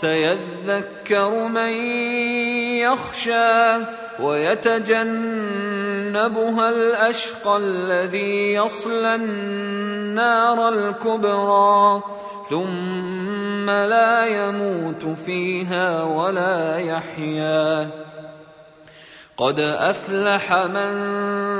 سيذكر من يخشى ويتجنبها الأشقى الذي يصلى النار الكبرى. ثم لا يموت فيها ولا يحيا. قد أفلح من